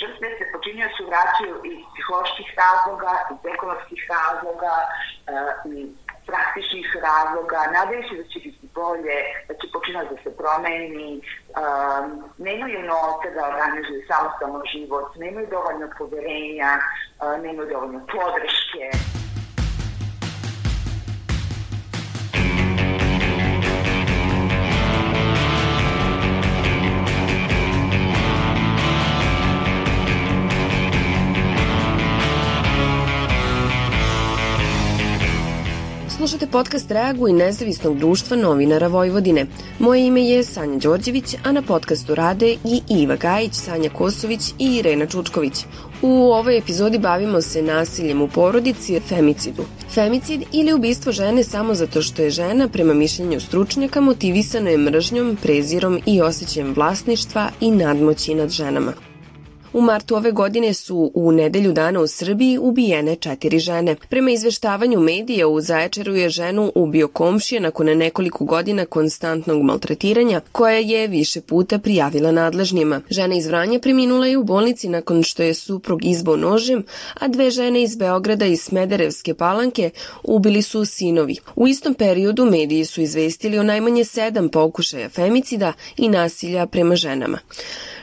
žrtve se počinioci vraćaju iz psiholoških razloga, iz ekonomskih razloga uh, i praktičnih razloga, nadaju se da će biti bolje, da će počinati da se promeni, um, nemaju novca da organizuju samostalno život, nemaju dovoljno poverenja, uh, nemaju dovoljno podrške. Slušate podcast Reagu i nezavisnog društva novinara Vojvodine. Moje ime je Sanja Đorđević, a na podcastu rade i Iva Gajić, Sanja Kosović i Irena Čučković. U ovoj epizodi bavimo se nasiljem u porodici, femicidu. Femicid ili ubistvo žene samo zato što je žena, prema mišljenju stručnjaka, motivisano je mržnjom, prezirom i osjećajem vlasništva i nadmoći nad ženama. U martu ove godine su u nedelju dana u Srbiji ubijene četiri žene. Prema izveštavanju medija u Zaječaru je ženu ubio komšija nakon nekoliko godina konstantnog maltretiranja koja je više puta prijavila nadležnjima. Žena iz Vranja preminula je u bolnici nakon što je suprug izbao nožem, a dve žene iz Beograda i Smederevske palanke ubili su sinovi. U istom periodu mediji su izvestili o najmanje sedam pokušaja femicida i nasilja prema ženama.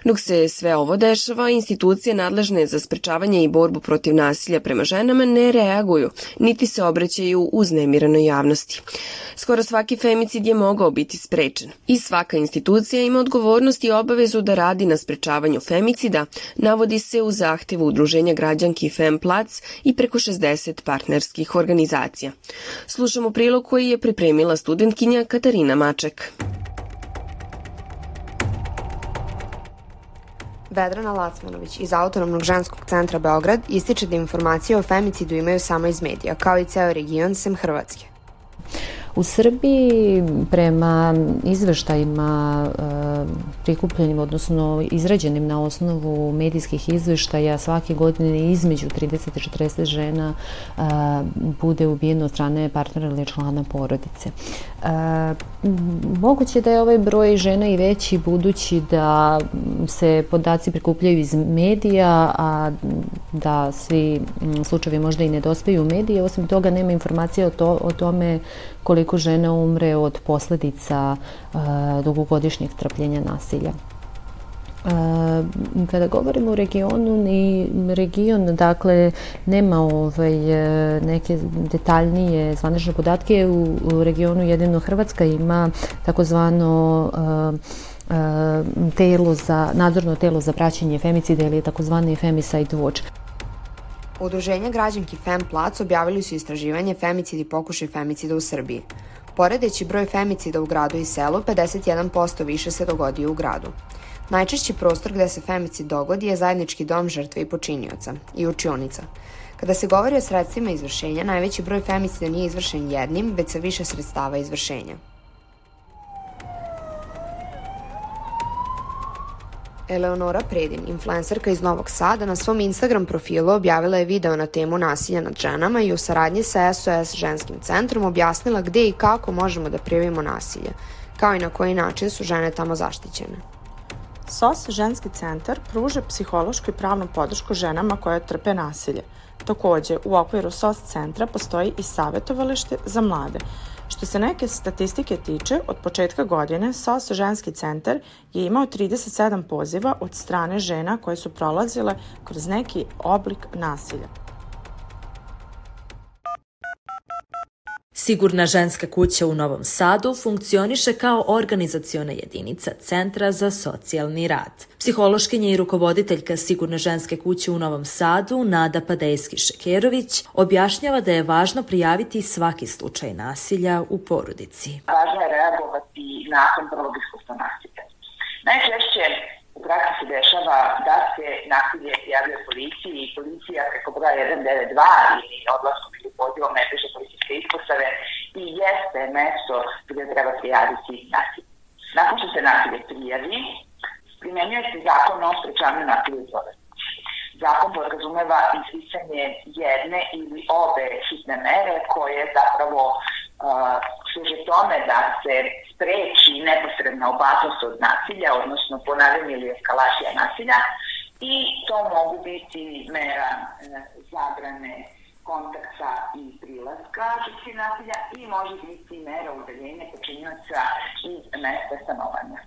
Dok se sve ovo dešava, institucije nadležne za sprečavanje i borbu protiv nasilja prema ženama ne reaguju, niti se obraćaju uznemiranoj javnosti. Skoro svaki femicid je mogao biti sprečen i svaka institucija ima odgovornost i obavezu da radi na sprečavanju femicida, navodi se u zahtevu Udruženja građanki Femplac i preko 60 partnerskih organizacija. Slušamo prilog koji je pripremila studentkinja Katarina Maček. Vedrana Lacmanović iz Autonomnog ženskog centra Beograd ističe da informacije o femicidu imaju samo iz medija, kao i ceo region sem Hrvatske. U Srbiji prema izveštajima e, prikupljenim, odnosno izrađenim na osnovu medijskih izveštaja svake godine između 30 i 40 žena e, bude ubijeno od strane partnera ili člana porodice. E, moguće da je ovaj broj žena i veći budući da se podaci prikupljaju iz medija, a da svi slučajevi možda i ne dospaju u medije. Osim toga nema informacija o, to, o tome koliko žena umre od posledica uh, dugogodišnjeg trpljenja nasilja. Uh, kada govorimo o regionu, ni region, dakle, nema ovaj, neke detaljnije zvanične podatke. U, u regionu jedino Hrvatska ima takozvano uh, telo za, nadzorno telo za praćenje femicida ili takozvani Femicide Watch. Udruženja građanki Fem Plac objavili su istraživanje femicid i pokušaj femicida u Srbiji. Poredeći broj femicida u gradu i selu, 51% više se dogodio u gradu. Najčešći prostor gde se femicid dogodi je zajednički dom žrtve i počinioca i učionica. Kada se govori o sredstvima izvršenja, najveći broj femicida nije izvršen jednim, već sa više sredstava izvršenja. Eleonora Predin, influencerka iz Novog Sada, na svom Instagram profilu objavila je video na temu nasilja nad ženama i u saradnji sa SOS ženskim centrom objasnila gde i kako možemo da prijavimo nasilje, kao i na koji način su žene tamo zaštićene. SOS ženski centar pruža psihološku i pravnu podršku ženama koje trpe nasilje. Takođe, u okviru SOS centra postoji i savjetovalište za mlade, Što se neke statistike tiče, od početka godine SOS ženski centar je imao 37 poziva od strane žena koje su prolazile kroz neki oblik nasilja. Sigurna ženska kuća u Novom Sadu funkcioniše kao organizaciona jedinica Centra za socijalni rad. Psihološkinja i rukovoditeljka Sigurne ženske kuće u Novom Sadu, Nada Padejski-Šekerović, objašnjava da je važno prijaviti svaki slučaj nasilja u porodici. Važno je reagovati nakon prvog iskustva nasilja. Najčešće praksi se dešava da se nasilje prijavljuje policiji i policija preko broja 192 ili odlaskom ili pozivom najbliže policijske ispostave i jeste mesto gde treba prijaviti nasilje. Nakon što se nasilje prijavi, primenjuje se zakon o sprečavanju nasilja u. Zakon podrazumeva insisanje jedne ili obe hitne mere koje zapravo uh, služe tome da se spreči neposredna opasnost od nasilja, odnosno ponavljanje ili eskalacija nasilja i to mogu biti mera e, zabrane kontakta i prilaska žrtvi nasilja i može biti mera udaljenja počinjaca iz mesta stanovanja,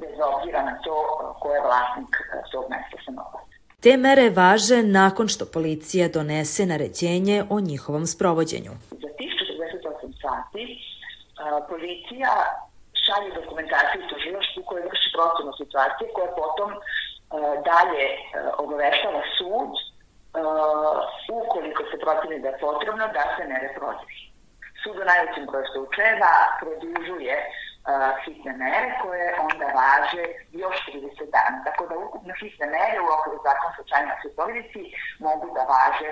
bez obzira na to ko je vlasnik e, tog mesta stanovanja. Te mere važe nakon što policija donese naređenje o njihovom sprovođenju. Za tih 48 sati policija šalje dokumentaciju tužilaštvu koje vrši procenu situacije koja potom dalje obaveštava sud ukoliko se proceni da je potrebno da se mere produži. Sud u najvećem broju slučajeva produžuje hitne mere koje onda važe još 30 dana. Tako da ukupno hitne mere u okviru zakona slučajna slučajnici mogu da važe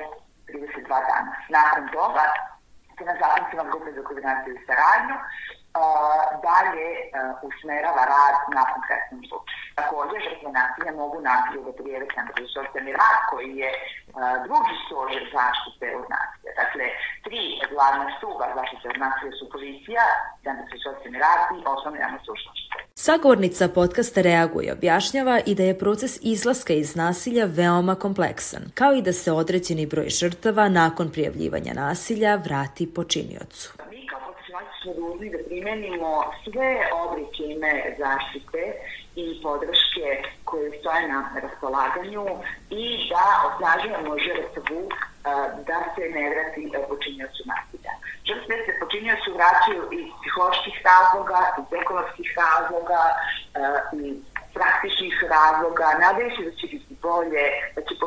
32 dana. Nakon toga se na zakonima grupe za koordinaciju i saradnju dalje usmerava rad na konkretnom slučaju. Takođe, žrtve nasilja mogu nasilje da prijeve centar za socijalni rad koji je drugi stožer zaštite od nasilja. Dakle, tri glavna stuba zaštite od nasilja su policija, centar za socijalni rad i osnovno javno slušnošće. Sagovornica podcasta reaguje objašnjava i da je proces izlaska iz nasilja veoma kompleksan, kao i da se određeni broj žrtava nakon prijavljivanja nasilja vrati počiniocu smo dužni da primenimo sve oblike ime zaštite i podrške koje stoje na raspolaganju i da osnažujemo žrtvu da se ne vrati počinjocu nasilja. Žrtve se počinjocu vraćaju iz psiholoških razloga, iz ekonomskih razloga i praktičnih razloga, se da će biti bolje,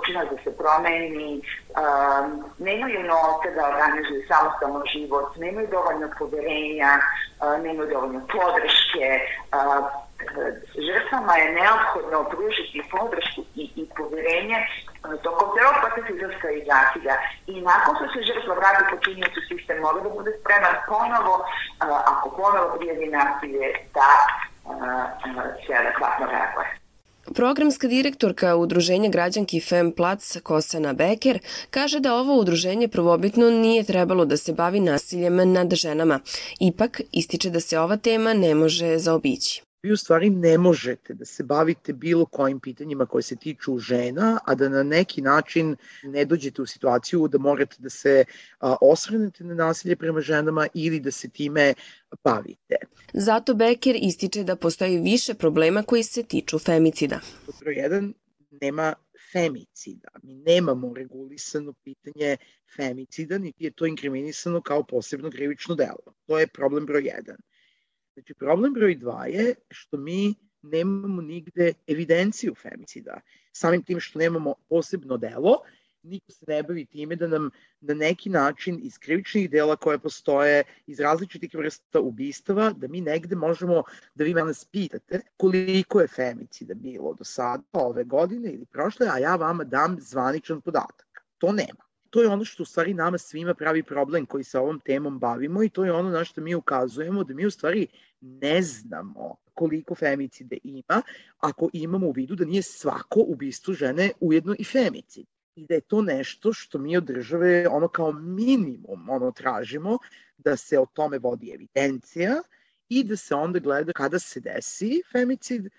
počinati da se promeni, um, nemaju novca da organizuju samostalno život, nemaju dovoljno poverenja, uh, nemaju dovoljno podrške, uh, žrtvama je neophodno pružiti podršku i, i poverenje uh, tokom celog procesa izlaska iz nasilja i nakon što se žrtva vrati počinjenju sistem mora da bude spreman ponovo, uh, ako ponovo prijavi nasilje, da se adekvatno reaguje. Programska direktorka Udruženja građanki Fem Plac Kosana Beker kaže da ovo udruženje prvobitno nije trebalo da se bavi nasiljem nad ženama. Ipak ističe da se ova tema ne može zaobići vi u stvari ne možete da se bavite bilo kojim pitanjima koje se tiču žena, a da na neki način ne dođete u situaciju da morate da se osvrnete na nasilje prema ženama ili da se time bavite. Zato Becker ističe da postoji više problema koji se tiču femicida. Broj jedan, nema femicida. Mi nemamo regulisano pitanje femicida, niti je to inkriminisano kao posebno krivično delo. To je problem broj jedan. Znači, problem broj dva je što mi nemamo nigde evidenciju femicida. Samim tim što nemamo posebno delo, niko se ne bavi time da nam na neki način iz krivičnih dela koje postoje, iz različitih vrsta ubistava, da mi negde možemo da vi nas pitate koliko je femicida bilo do sada, ove godine ili prošle, a ja vama dam zvaničan podatak. To nema to je ono što u stvari nama svima pravi problem koji se ovom temom bavimo i to je ono na što mi ukazujemo da mi u stvari ne znamo koliko femicide ima ako imamo u vidu da nije svako ubistvo žene ujedno i femicid i da je to nešto što mi od države ono kao minimum ono tražimo da se o tome vodi evidencija i da se onda gleda kada se desi femicid,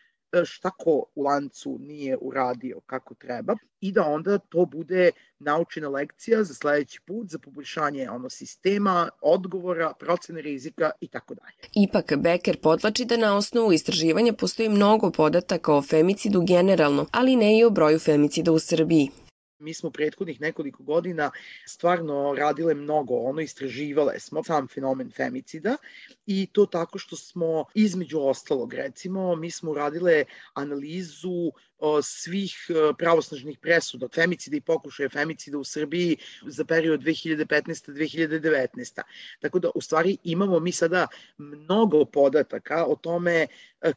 šta ko u lancu nije uradio kako treba i da onda to bude naučena lekcija za sledeći put, za poboljšanje ono sistema, odgovora, procene rizika i tako dalje. Ipak Becker podlači da na osnovu istraživanja postoji mnogo podataka o femicidu generalno, ali ne i o broju femicida u Srbiji. Mi smo prethodnih nekoliko godina stvarno radile mnogo, ono istraživale smo sam fenomen femicida i to tako što smo između ostalog recimo mi smo uradile analizu svih e, pravosnažnih presuda, femicida i pokušaja femicida u Srbiji za period 2015-2019. Tako da, u stvari, imamo mi sada mnogo podataka o tome e,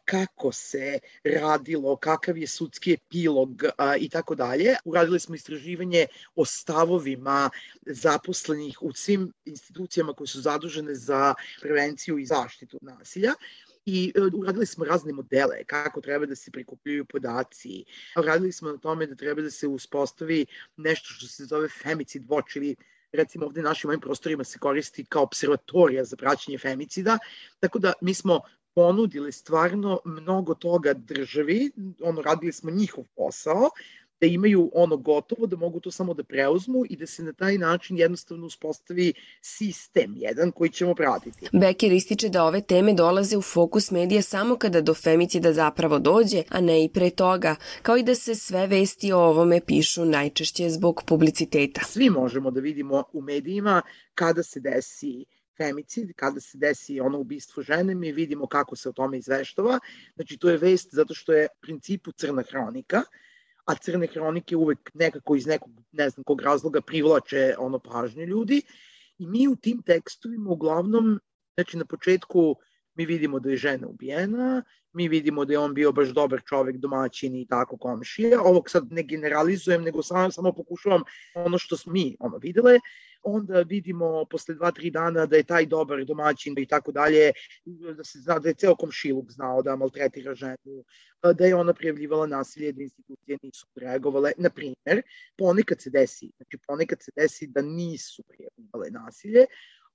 kako se radilo, kakav je sudski epilog i tako dalje. Uradili smo istraživanje o stavovima zaposlenih u svim institucijama koje su zadužene za prevenciju i zaštitu nasilja i e, uradili smo razne modele kako treba da se prikupljaju podaci. Uradili smo na tome da treba da se uspostavi nešto što se zove femicid watch ili recimo ovde našim ovim prostorima se koristi kao observatorija za praćenje femicida, tako da mi smo ponudili stvarno mnogo toga državi, ono radili smo njihov posao, da imaju ono gotovo, da mogu to samo da preuzmu i da se na taj način jednostavno uspostavi sistem jedan koji ćemo pratiti. Becker ističe da ove teme dolaze u fokus medija samo kada do femicida zapravo dođe, a ne i pre toga, kao i da se sve vesti o ovome pišu najčešće zbog publiciteta. Svi možemo da vidimo u medijima kada se desi femicid, kada se desi ono ubistvo žene, mi vidimo kako se o tome izveštava. Znači, to je vest zato što je u principu crna hronika, a crne hronike uvek nekako iz nekog, ne znam kog razloga, privlače ono pažnje ljudi. I mi u tim tekstovima uglavnom, znači na početku mi vidimo da je žena ubijena, mi vidimo da je on bio baš dobar čovek, domaćin i tako komšije. Ovog sad ne generalizujem, nego samo, samo pokušavam ono što smo mi ono videle. Onda vidimo posle dva, tri dana da je taj dobar domaćin i tako dalje, da se zna da je ceo komšiluk znao da maltretira ženu, da je ona prijavljivala nasilje, da institucije nisu reagovale. Na primer, ponekad se desi, znači ponekad se desi da nisu prijavljivale nasilje,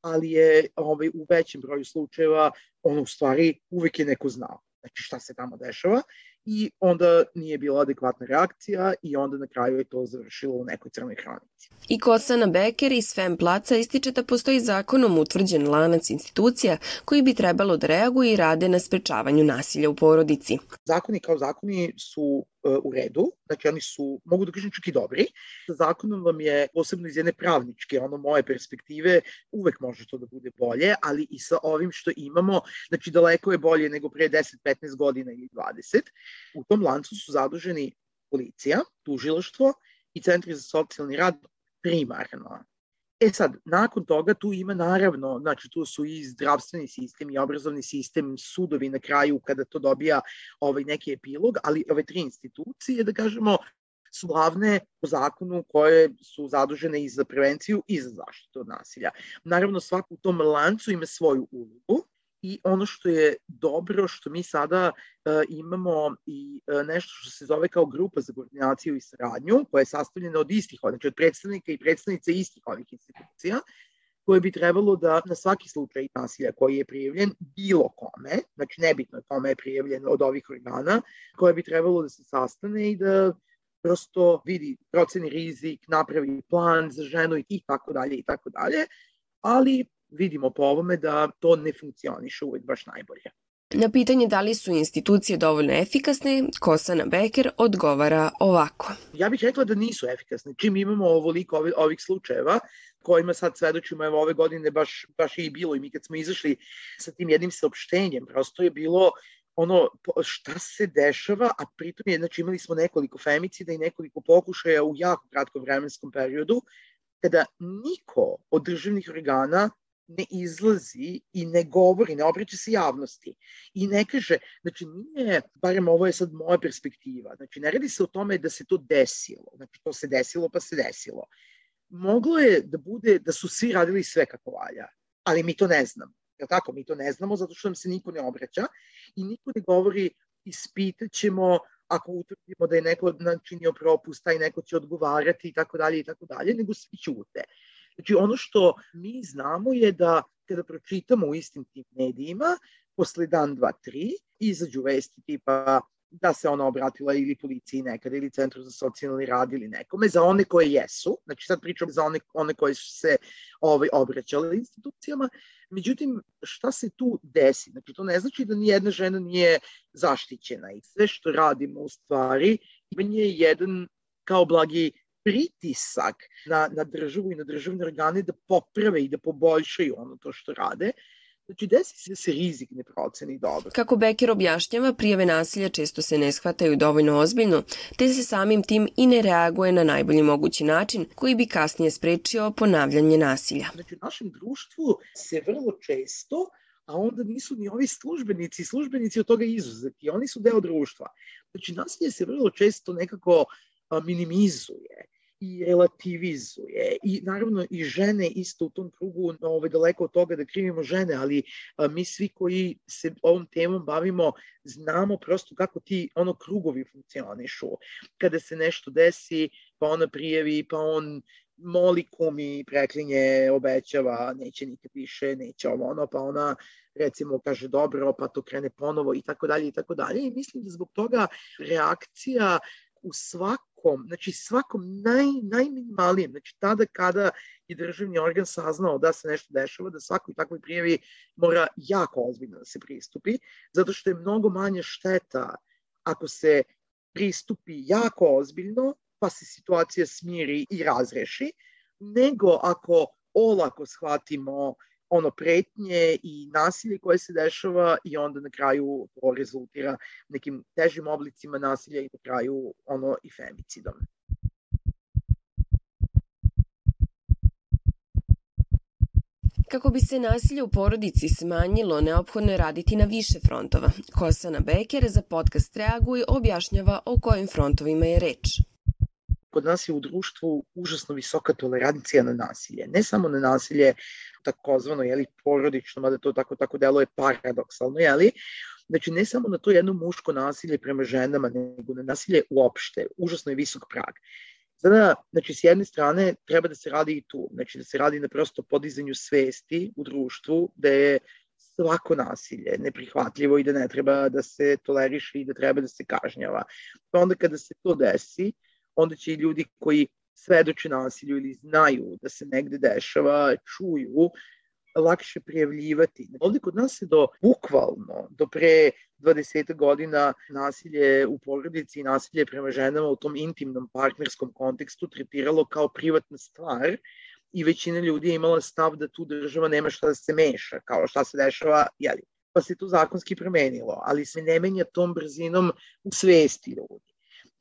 ali je ovaj, u većem broju slučajeva ono u stvari uvek je neko znao znači šta se tamo dešava i onda nije bila adekvatna reakcija i onda na kraju je to završilo u nekoj crnoj hranici. I Kosana Beker iz Fem Placa ističe da postoji zakonom utvrđen lanac institucija koji bi trebalo da reaguje i rade na sprečavanju nasilja u porodici. Zakoni kao zakoni su u redu, znači oni su, mogu da kažem čak i dobri. Sa zakonom vam je, posebno iz jedne pravničke, ono moje perspektive, uvek može to da bude bolje, ali i sa ovim što imamo, znači daleko je bolje nego pre 10, 15 godina ili 20. U tom lancu su zaduženi policija, tužilaštvo i centri za socijalni rad primarno. E sad, nakon toga tu ima naravno, znači tu su i zdravstveni sistem i obrazovni sistem, sudovi na kraju kada to dobija ovaj neki epilog, ali ove tri institucije, da kažemo, su glavne po zakonu koje su zadužene i za prevenciju i za zaštitu od nasilja. Naravno, svako u tom lancu ima svoju ulogu, i ono što je dobro što mi sada uh, imamo i uh, nešto što se zove kao grupa za koordinaciju i saradnju koja je sastavljena od istih, znači od predstavnika i predstavnice istih ovih institucija koje bi trebalo da na svaki slučaj nasilja koji je prijavljen bilo kome, znači nebitno kome je prijavljen od ovih organa, koje bi trebalo da se sastane i da prosto vidi proceni rizik, napravi plan za ženu i tako dalje i tako dalje, ali vidimo po ovome da to ne funkcioniše uvek baš najbolje. Na pitanje da li su institucije dovoljno efikasne, Kosana Beker odgovara ovako. Ja bih rekla da nisu efikasne. Čim imamo ovoliko ovih, ovih slučajeva, kojima sad svedočimo, evo ove godine baš, baš je i bilo i mi kad smo izašli sa tim jednim saopštenjem, prosto je bilo ono šta se dešava, a pritom je, znači imali smo nekoliko femicida i nekoliko pokušaja u jako kratkom vremenskom periodu, kada niko od državnih organa ne izlazi i ne govori, ne obraća se javnosti i ne kaže, znači nije, barem ovo je sad moja perspektiva, znači ne radi se o tome da se to desilo, znači to se desilo pa se desilo. Moglo je da bude da su svi radili sve kako valja, ali mi to ne znamo. Jel tako? Mi to ne znamo zato što nam se niko ne obraća i niko ne govori ispitat ćemo ako utvrdimo da je neko načinio propust, taj neko će odgovarati i tako dalje i tako dalje, nego svi ćute. Znači ono što mi znamo je da kada pročitamo u istim tim medijima, posle dan, dva, tri, izađu vesti tipa da se ona obratila ili policiji nekada ili centru za socijalni rad ili nekome, za one koje jesu, znači sad pričam za one, one koje su se ovaj, obraćale institucijama, međutim šta se tu desi? Znači to ne znači da nijedna žena nije zaštićena i sve što radimo u stvari ima je jedan kao blagi pritisak na, na državu i na državne organe da poprave i da poboljšaju ono to što rade. Znači, desi se da se rizik ne proceni dobro. Kako Becker objašnjava, prijave nasilja često se ne shvataju dovoljno ozbiljno, te se samim tim i ne reaguje na najbolji mogući način koji bi kasnije sprečio ponavljanje nasilja. Znači, u našem društvu se vrlo često a onda nisu ni ovi službenici, službenici od toga izuzeti, oni su deo društva. Znači, nasilje se vrlo često nekako minimizuje i relativizuje i naravno i žene isto u tom krugu ovaj, daleko od toga da krivimo žene, ali a, mi svi koji se ovom temom bavimo znamo prosto kako ti ono krugovi funkcionišu. Kada se nešto desi, pa ona prijavi, pa on moli kumi, preklinje, obećava, neće nikad više, neće ovo ono, pa ona recimo kaže dobro, pa to krene ponovo i tako dalje i tako dalje. I mislim da zbog toga reakcija u svakom, znači svakom naj, najminimalijem, znači tada kada je državni organ saznao da se nešto dešava, da svakoj takvoj prijavi mora jako ozbiljno da se pristupi, zato što je mnogo manje šteta ako se pristupi jako ozbiljno, pa se situacija smiri i razreši, nego ako olako shvatimo ono pretnje i nasilje koje se dešava i onda na kraju to rezultira nekim težim oblicima nasilja i na kraju ono i femicidom. Kako bi se nasilje u porodici smanjilo, neophodno je raditi na više frontova. Kosana Beker za podcast Reaguj objašnjava o kojim frontovima je reč. Kod nas je u društvu užasno visoka tolerancija na nasilje. Ne samo na nasilje takozvano jeli, porodično, mada to tako, tako deluje paradoksalno, jeli, Znači, ne samo na to jedno muško nasilje prema ženama, nego na nasilje uopšte. Užasno je visok prag. Sada, znači, s jedne strane treba da se radi i tu, znači da se radi na prosto podizanju svesti u društvu, da je svako nasilje neprihvatljivo i da ne treba da se toleriše i da treba da se kažnjava. Pa onda kada se to desi, onda će i ljudi koji svedoče nasilju ili znaju da se negde dešava, čuju, lakše prijavljivati. Ovde kod nas se do, bukvalno, do pre 20 godina nasilje u porodici i nasilje prema ženama u tom intimnom partnerskom kontekstu tretiralo kao privatna stvar i većina ljudi je imala stav da tu država nema šta da se meša, kao šta se dešava, jeli, pa se to zakonski promenilo, ali se ne menja tom brzinom u svesti ljudi.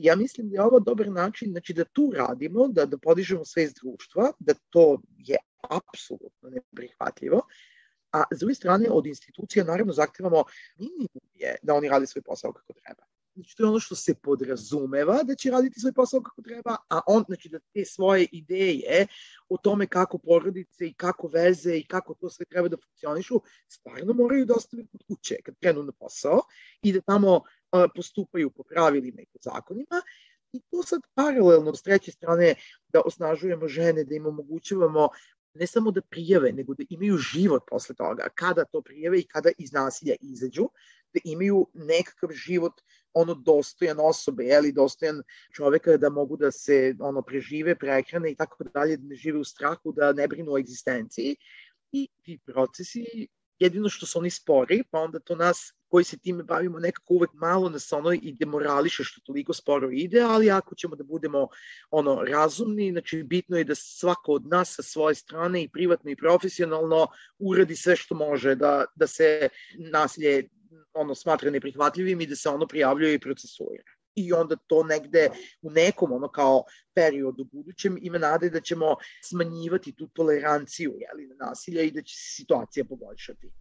Ja mislim da je ovo dobar način znači, da tu radimo, da, da podižemo svest društva, da to je apsolutno neprihvatljivo, a s druge strane od institucija naravno zahtevamo minimum je da oni rade svoj posao kako treba. Znači, to je ono što se podrazumeva da će raditi svoj posao kako treba, a on, znači, da te svoje ideje o tome kako porodice i kako veze i kako to sve treba da funkcionišu, stvarno moraju da ostave kod kuće kad krenu na posao i da tamo postupaju po pravilima i po zakonima I to sad paralelno s treće strane da osnažujemo žene, da im omogućavamo ne samo da prijave, nego da imaju život posle toga, kada to prijave i kada iz nasilja izađu, da imaju nekakav život ono dostojan osobe, jeli, dostojan čoveka da mogu da se ono prežive, prehrane i tako dalje, da ne žive u strahu, da ne brinu o egzistenciji. I ti procesi jedino što su oni spori, pa onda to nas koji se time bavimo nekako uvek malo nas ono i demorališe što toliko sporo ide, ali ako ćemo da budemo ono razumni, znači bitno je da svako od nas sa svoje strane i privatno i profesionalno uradi sve što može da, da se nasilje ono smatra neprihvatljivim i da se ono prijavljuje i procesuira i onda to negde u nekom ono kao periodu budućem ima nade da ćemo smanjivati tu toleranciju jeli, na nasilja i da će se situacija poboljšati.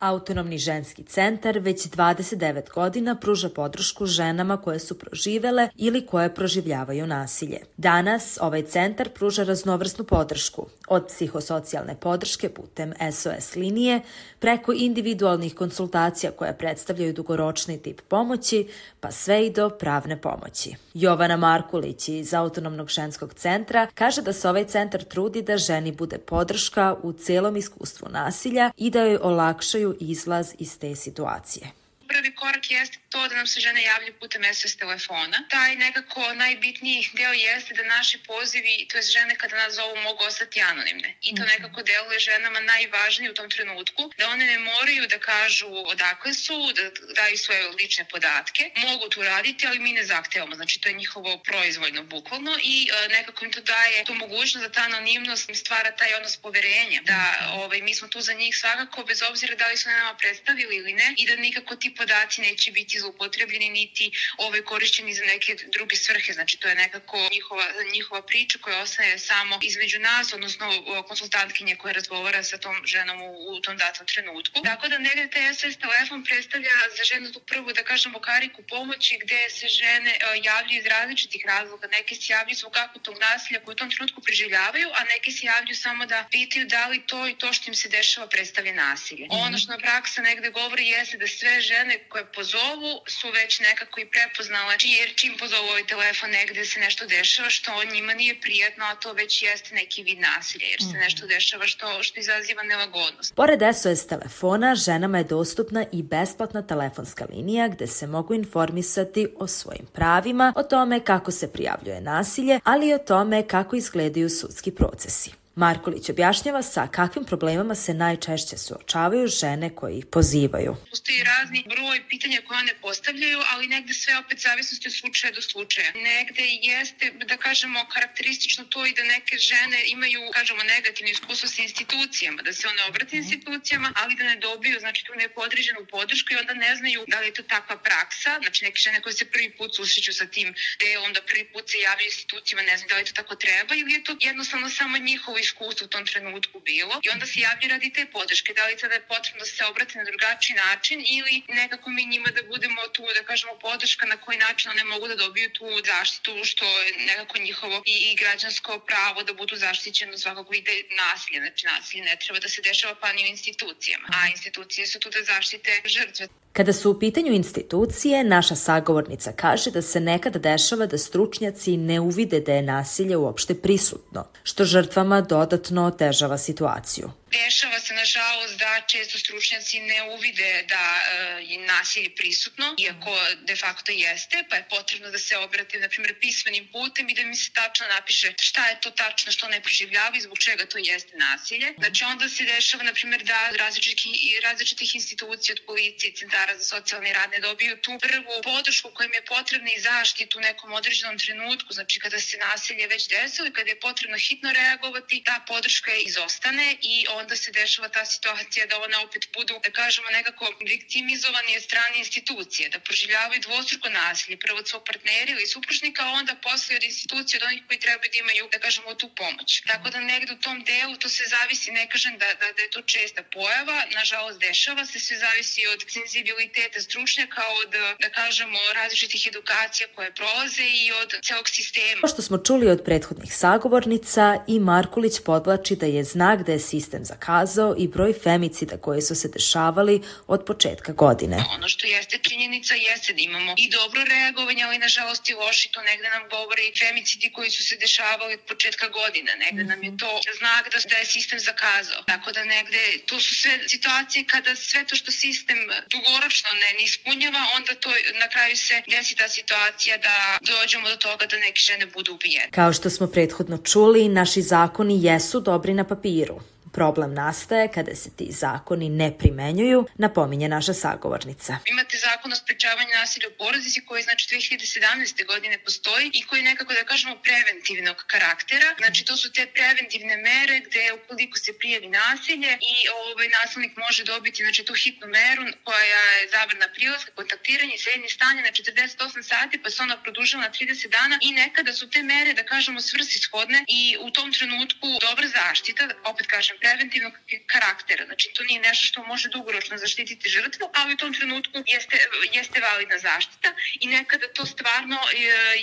Autonomni ženski centar već 29 godina pruža podršku ženama koje su proživele ili koje proživljavaju nasilje. Danas ovaj centar pruža raznovrsnu podršku, od psihosocijalne podrške putem SOS linije, preko individualnih konsultacija koje predstavljaju dugoročni tip pomoći, pa sve i do pravne pomoći. Jovana Markulić iz Autonomnog ženskog centra kaže da se ovaj centar trudi da ženi bude podrška u celom iskustvu nasilja i da joj olakšaju izlaz iz te situacije prvi korak jeste to da nam se žene javljaju putem SS telefona. Taj nekako najbitniji deo jeste da naši pozivi, to je žene kada nas zovu, mogu ostati anonimne. I to mhm. nekako deluje ženama najvažnije u tom trenutku, da one ne moraju da kažu odakle su, da daju svoje lične podatke. Mogu to raditi, ali mi ne zahtevamo. Znači, to je njihovo proizvoljno, bukvalno i e, nekako im to daje tu mogućnost da ta anonimnost stvara taj odnos poverenja. Da ovaj, mi smo tu za njih svakako, bez obzira da li su nama predstavili ili ne, i da nikako ti podaci neće biti zloupotrebljeni niti ove korišćeni za neke druge svrhe. Znači to je nekako njihova, njihova priča koja ostaje samo između nas, odnosno konsultantkinje koja razgovara sa tom ženom u, u tom datom trenutku. Tako da negde taj SOS telefon predstavlja za ženu tu prvu, da kažemo, kariku pomoći gde se žene uh, javljaju iz različitih razloga. Neke se javljaju zbog tog nasilja koje u tom trenutku preživljavaju, a neke se javljaju samo da pitaju da li to i to što im se dešava predstavlja nasilje. -hmm. Ono što na praksa negde govori jeste da sve žene žene koje pozovu su već nekako i prepoznale jer čim pozovu ovaj telefon negde se nešto dešava što njima nije prijatno, a to već jeste neki vid nasilja jer se mhm. nešto dešava što, što izaziva nelagodnost. Pored SOS telefona, ženama je dostupna i besplatna telefonska linija gde se mogu informisati o svojim pravima, o tome kako se prijavljuje nasilje, ali i o tome kako izgledaju sudski procesi. Markolić objašnjava sa kakvim problemama se najčešće suočavaju žene koje ih pozivaju. Postoji razni broj pitanja koje one postavljaju, ali negde sve opet zavisnosti od slučaja do slučaja. Negde jeste, da kažemo, karakteristično to i da neke žene imaju, kažemo, negativno iskustvo sa institucijama, da se one obrate mhm. institucijama, ali da ne dobiju, znači, tu neku određenu podršku i onda ne znaju da li je to takva praksa. Znači, neke žene koje se prvi put susreću sa tim delom, da prvi put se javljaju institucijama, ne znaju da li to tako treba ili je to jednostavno samo njihovo iskustvo u tom trenutku bilo i onda se javlja radi te podrške. Da li sada je potrebno da se obrate na drugačiji način ili nekako mi njima da budemo tu, da kažemo, podrška na koji način one mogu da dobiju tu zaštitu što je nekako njihovo i, i građansko pravo da budu zaštićeni od svakog vide nasilja. Znači nasilje ne treba da se dešava pa ni u institucijama, a institucije su tu da zaštite žrtve. Kada su u pitanju institucije, naša sagovornica kaže da se nekada dešava da stručnjaci ne uvide da je nasilje uopšte prisutno, što žrtvama dodatno otežava situaciju. Dešava se, nažalost, da često stručnjaci ne uvide da e, je nasilje prisutno, iako de facto jeste, pa je potrebno da se obrate, na primjer, pismenim putem i da mi se tačno napiše šta je to tačno što ne preživljava i zbog čega to jeste nasilje. Znači, onda se dešava, na primjer, da različitih, različitih institucija od policije, centara za socijalni rad ne dobiju tu prvu podršku koja im je potrebna i zaštitu u nekom određenom trenutku, znači kada se nasilje već desilo i kada je potrebno hitno reagovati, ta podrška izostane i onda se dešava ta situacija da one opet budu, da kažemo, nekako viktimizovani od strane institucije, da proživljavaju dvostruko nasilje, prvo od svog partnera ili supružnika, a onda posle od institucije, od onih koji treba da imaju, da kažemo, tu pomoć. Tako da negde u tom delu to se zavisi, ne kažem da, da, da je to česta pojava, nažalost dešava se, sve zavisi od senzibiliteta stručnjaka, od, da kažemo, različitih edukacija koje prolaze i od celog sistema. Što smo čuli od prethodnih sagovornica i Markulić podlači da je znak da je sistem zakazao i broj femicida koji su se dešavali od početka godine. Ono što jeste činjenica jeste da imamo i dobro reagovanje, ali nažalost i loši, to negde nam govore i femicidi koji su se dešavali od početka godine. Negde nam je to znak da, da je sistem zakazao. Tako da negde to su sve situacije kada sve to što sistem dugoročno ne, ne ispunjava, onda to na kraju se desi ta situacija da dođemo do toga da neke žene budu ubijene. Kao što smo prethodno čuli, naši zakoni jesu dobri na papiru. Problem nastaje kada se ti zakoni ne primenjuju, napominje naša sagovornica. Imate zakon o sprečavanju nasilja u porodici koji znači 2017. godine postoji i koji nekako da kažemo preventivnog karaktera. Znači to su te preventivne mere gde ukoliko se prijavi nasilje i ovaj nasilnik može dobiti znači tu hitnu meru koja je zabrana prilaska, kontaktiranje srednje stanje na 48 sati pa se ona produžava na 30 dana i nekada su te mere da kažemo svrsishodne i u tom trenutku dobra zaštita, opet kažem preventivnog karaktera. Znači, to nije nešto što može dugoročno zaštititi žrtvu, ali u tom trenutku jeste, jeste validna zaštita i nekada to stvarno e,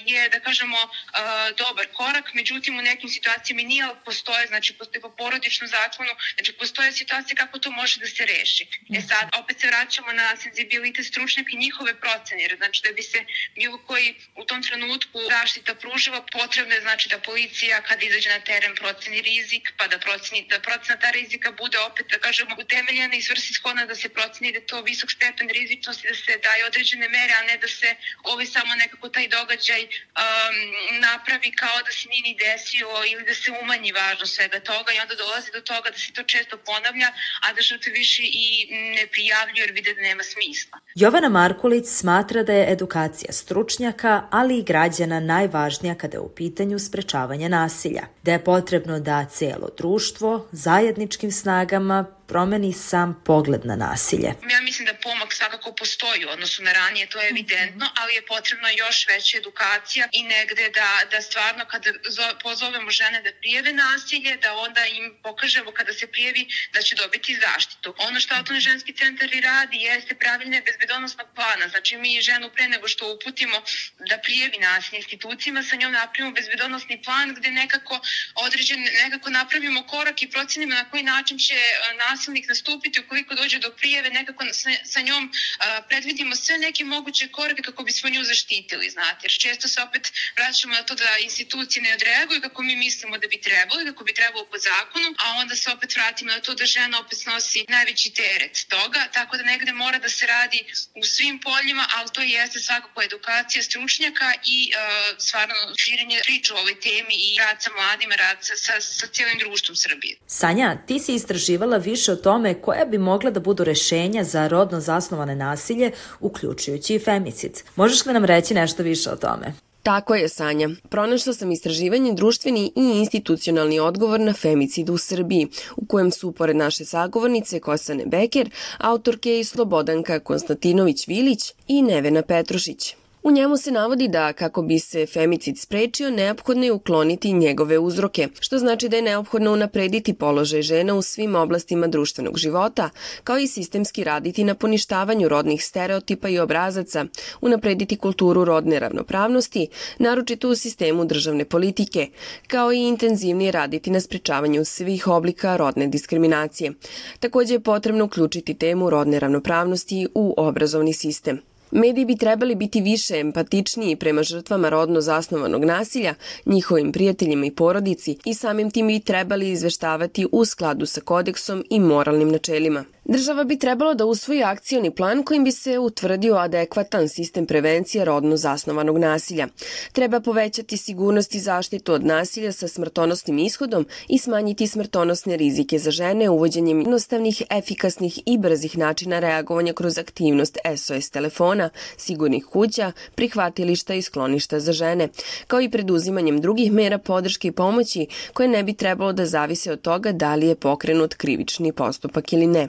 je, da kažemo, e, dobar korak, međutim u nekim situacijama nije, ali postoje, znači postoje po porodičnom zakonu, znači postoje situacije kako to može da se reši. E sad, opet se vraćamo na senzibilitet stručnjaka i njihove procene, jer znači da bi se bilo koji u tom trenutku zaštita pružila, potrebno je znači da policija kad izađe na teren proceni rizik, pa da proceni, da proceni procena ta rizika bude opet, da kažemo, utemeljena i svrsishodna da se proceni da je to visok stepen rizičnosti, da se daje određene mere, a ne da se ovaj samo nekako taj događaj um, napravi kao da se nije ni desio ili da se umanji važnost svega toga i onda dolazi do toga da se to često ponavlja, a da žrtve više i ne prijavljuju jer vide da nema smisla. Jovana Markulić smatra da je edukacija stručnjaka, ali i građana najvažnija kada je u pitanju sprečavanja nasilja, da je potrebno da celo društvo, zajedničkim snagama promeni sam pogled na nasilje. Ja mislim da pomak svakako postoji u odnosu na ranije, to je evidentno, ali je potrebno još veća edukacija i negde da, da stvarno kada pozovemo žene da prijeve nasilje, da onda im pokažemo kada se prijevi da će dobiti zaštitu. Ono što Autoni ženski centar i radi jeste pravilne bezbedonosnog plana, znači mi ženu pre nego što uputimo da prijevi nasilje institucijama, sa njom napravimo bezbedonosni plan gde nekako određen, nekako napravimo korak i procenimo na koji način će nasilje nasilnik nastupiti ukoliko dođe do prijeve, nekako sa, sa njom a, predvidimo sve neke moguće korake kako bismo nju zaštitili, znate, jer često se opet vraćamo na to da institucije ne odreaguju kako mi mislimo da bi trebalo, kako bi trebalo po zakonu, a onda se opet vratimo na to da žena opet snosi najveći teret toga, tako da negde mora da se radi u svim poljima, ali to jeste svakako edukacija stručnjaka i uh, stvarno širenje priča o ovoj temi i rad sa mladima, rad sa, sa, sa cijelim društvom Srbije. Sanja, ti si istraživala više o tome koja bi mogla da budu rešenja za rodno zasnovane nasilje, uključujući i femicid. Možeš li nam reći nešto više o tome? Tako je, Sanja. Pronašla sam istraživanje društveni i institucionalni odgovor na femicid u Srbiji, u kojem su, pored naše sagovornice Kosane Beker, autorke i Slobodanka Konstantinović-Vilić i Nevena Petrušić. U njemu se navodi da kako bi se femicid sprečio, neophodno je ukloniti njegove uzroke, što znači da je neophodno unaprediti položaj žena u svim oblastima društvenog života, kao i sistemski raditi na poništavanju rodnih stereotipa i obrazaca, unaprediti kulturu rodne ravnopravnosti, naročito u sistemu državne politike, kao i intenzivnije raditi na sprečavanju svih oblika rodne diskriminacije. Takođe je potrebno uključiti temu rodne ravnopravnosti u obrazovni sistem. Mediji bi trebali biti više empatičniji prema žrtvama rodno zasnovanog nasilja, njihovim prijateljima i porodici i samim tim bi trebali izveštavati u skladu sa kodeksom i moralnim načelima. Država bi trebalo da usvoji akcioni plan kojim bi se utvrdio adekvatan sistem prevencije rodno zasnovanog nasilja. Treba povećati sigurnost i zaštitu od nasilja sa smrtonosnim ishodom i smanjiti smrtonosne rizike za žene uvođenjem jednostavnih, efikasnih i brzih načina reagovanja kroz aktivnost SOS telefona, sigurnih kuća, prihvatilišta i skloništa za žene, kao i preduzimanjem drugih mera podrške i pomoći koje ne bi trebalo da zavise od toga da li je pokrenut krivični postupak ili ne.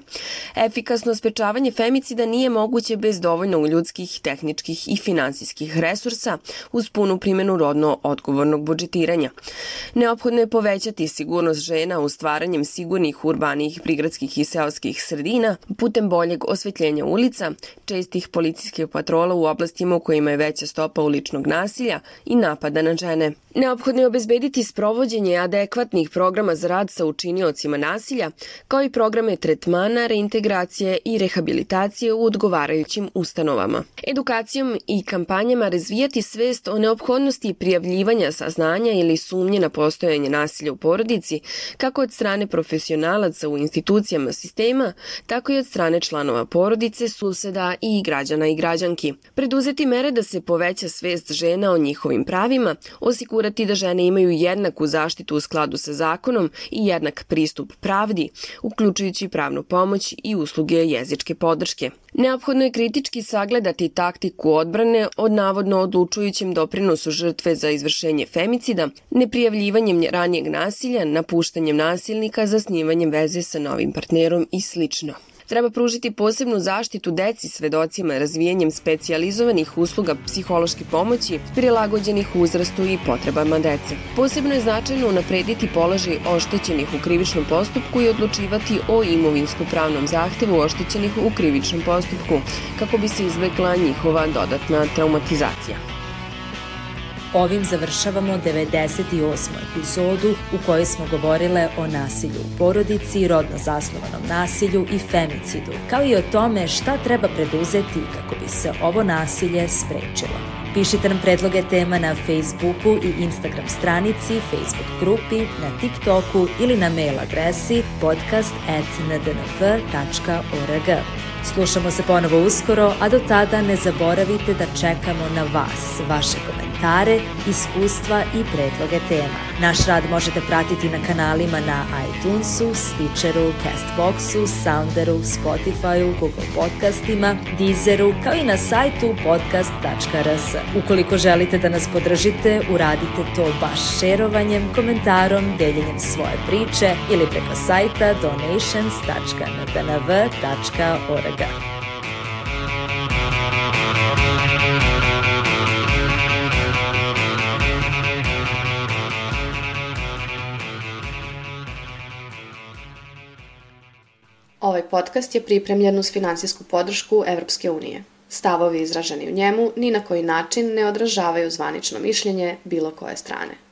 Efikasno sprečavanje femicida nije moguće bez dovoljno ljudskih, tehničkih i finansijskih resursa uz punu primjenu rodno odgovornog budžetiranja. Neophodno je povećati sigurnost žena u stvaranjem sigurnih urbanih, prigradskih i seoskih sredina putem boljeg osvetljenja ulica, čestih policijskih patrola u oblastima u kojima je veća stopa uličnog nasilja i napada na žene. Neophodno je obezbediti sprovođenje adekvatnih programa za rad sa učiniocima nasilja, kao i programe tretmana, reintegracije i rehabilitacije u odgovarajućim ustanovama. Edukacijom i kampanjama razvijati svest o neophodnosti prijavljivanja saznanja ili sumnje na postojanje nasilja u porodici, kako od strane profesionalaca u institucijama sistema, tako i od strane članova porodice, suseda i građana i građanki. Preduzeti mere da se poveća svest žena o njihovim pravima, osigurati da žene imaju jednaku zaštitu u skladu sa zakonom i jednak pristup pravdi, uključujući pravnu pomoć i usluge jezičke podrške. Neophodno je kritički sagledati taktiku odbrane od navodno odlučujućem doprinosu žrtve za izvršenje femicida, neprijavljivanjem ranijeg nasilja, napuštanjem nasilnika, zasnivanjem veze sa novim partnerom i slično. Treba pružiti posebnu zaštitu deci svedocima razvijanjem specijalizovanih usluga psihološke pomoći prilagođenih uzrastu i potrebama dece. Posebno je značajno unaprediti položaj oštećenih u krivičnom postupku i odlučivati o imovinsko-pravnom zahtevu oštećenih u krivičnom postupku, kako bi se izvekla njihova dodatna traumatizacija. Ovim završavamo 98. epizodu u kojoj smo govorile o nasilju u porodici, rodno zasnovanom nasilju i femicidu, kao i o tome šta treba preduzeti kako bi se ovo nasilje sprečilo. Pišite nam predloge tema na Facebooku i Instagram stranici, Facebook grupi, na TikToku ili na mail adresi podcast.ndnv.org. Slušamo se ponovo uskoro, a do tada ne zaboravite da čekamo na vas, vaše komentare, iskustva i predloge tema. Naš rad možete pratiti na kanalima na iTunesu, Stitcheru, Castboxu, Sounderu, Spotifyu, Google podcastima, Deezeru, kao i na sajtu podcast.rs. Ukoliko želite da nas podržite, uradite to baš šerovanjem, komentarom, deljenjem svoje priče ili preko sajta donations.ndnv.org. podcast je pripremljen uz finansijsku podršku Evropske unije. Stavovi izraženi u njemu ni na koji način ne odražavaju zvanično mišljenje bilo koje strane.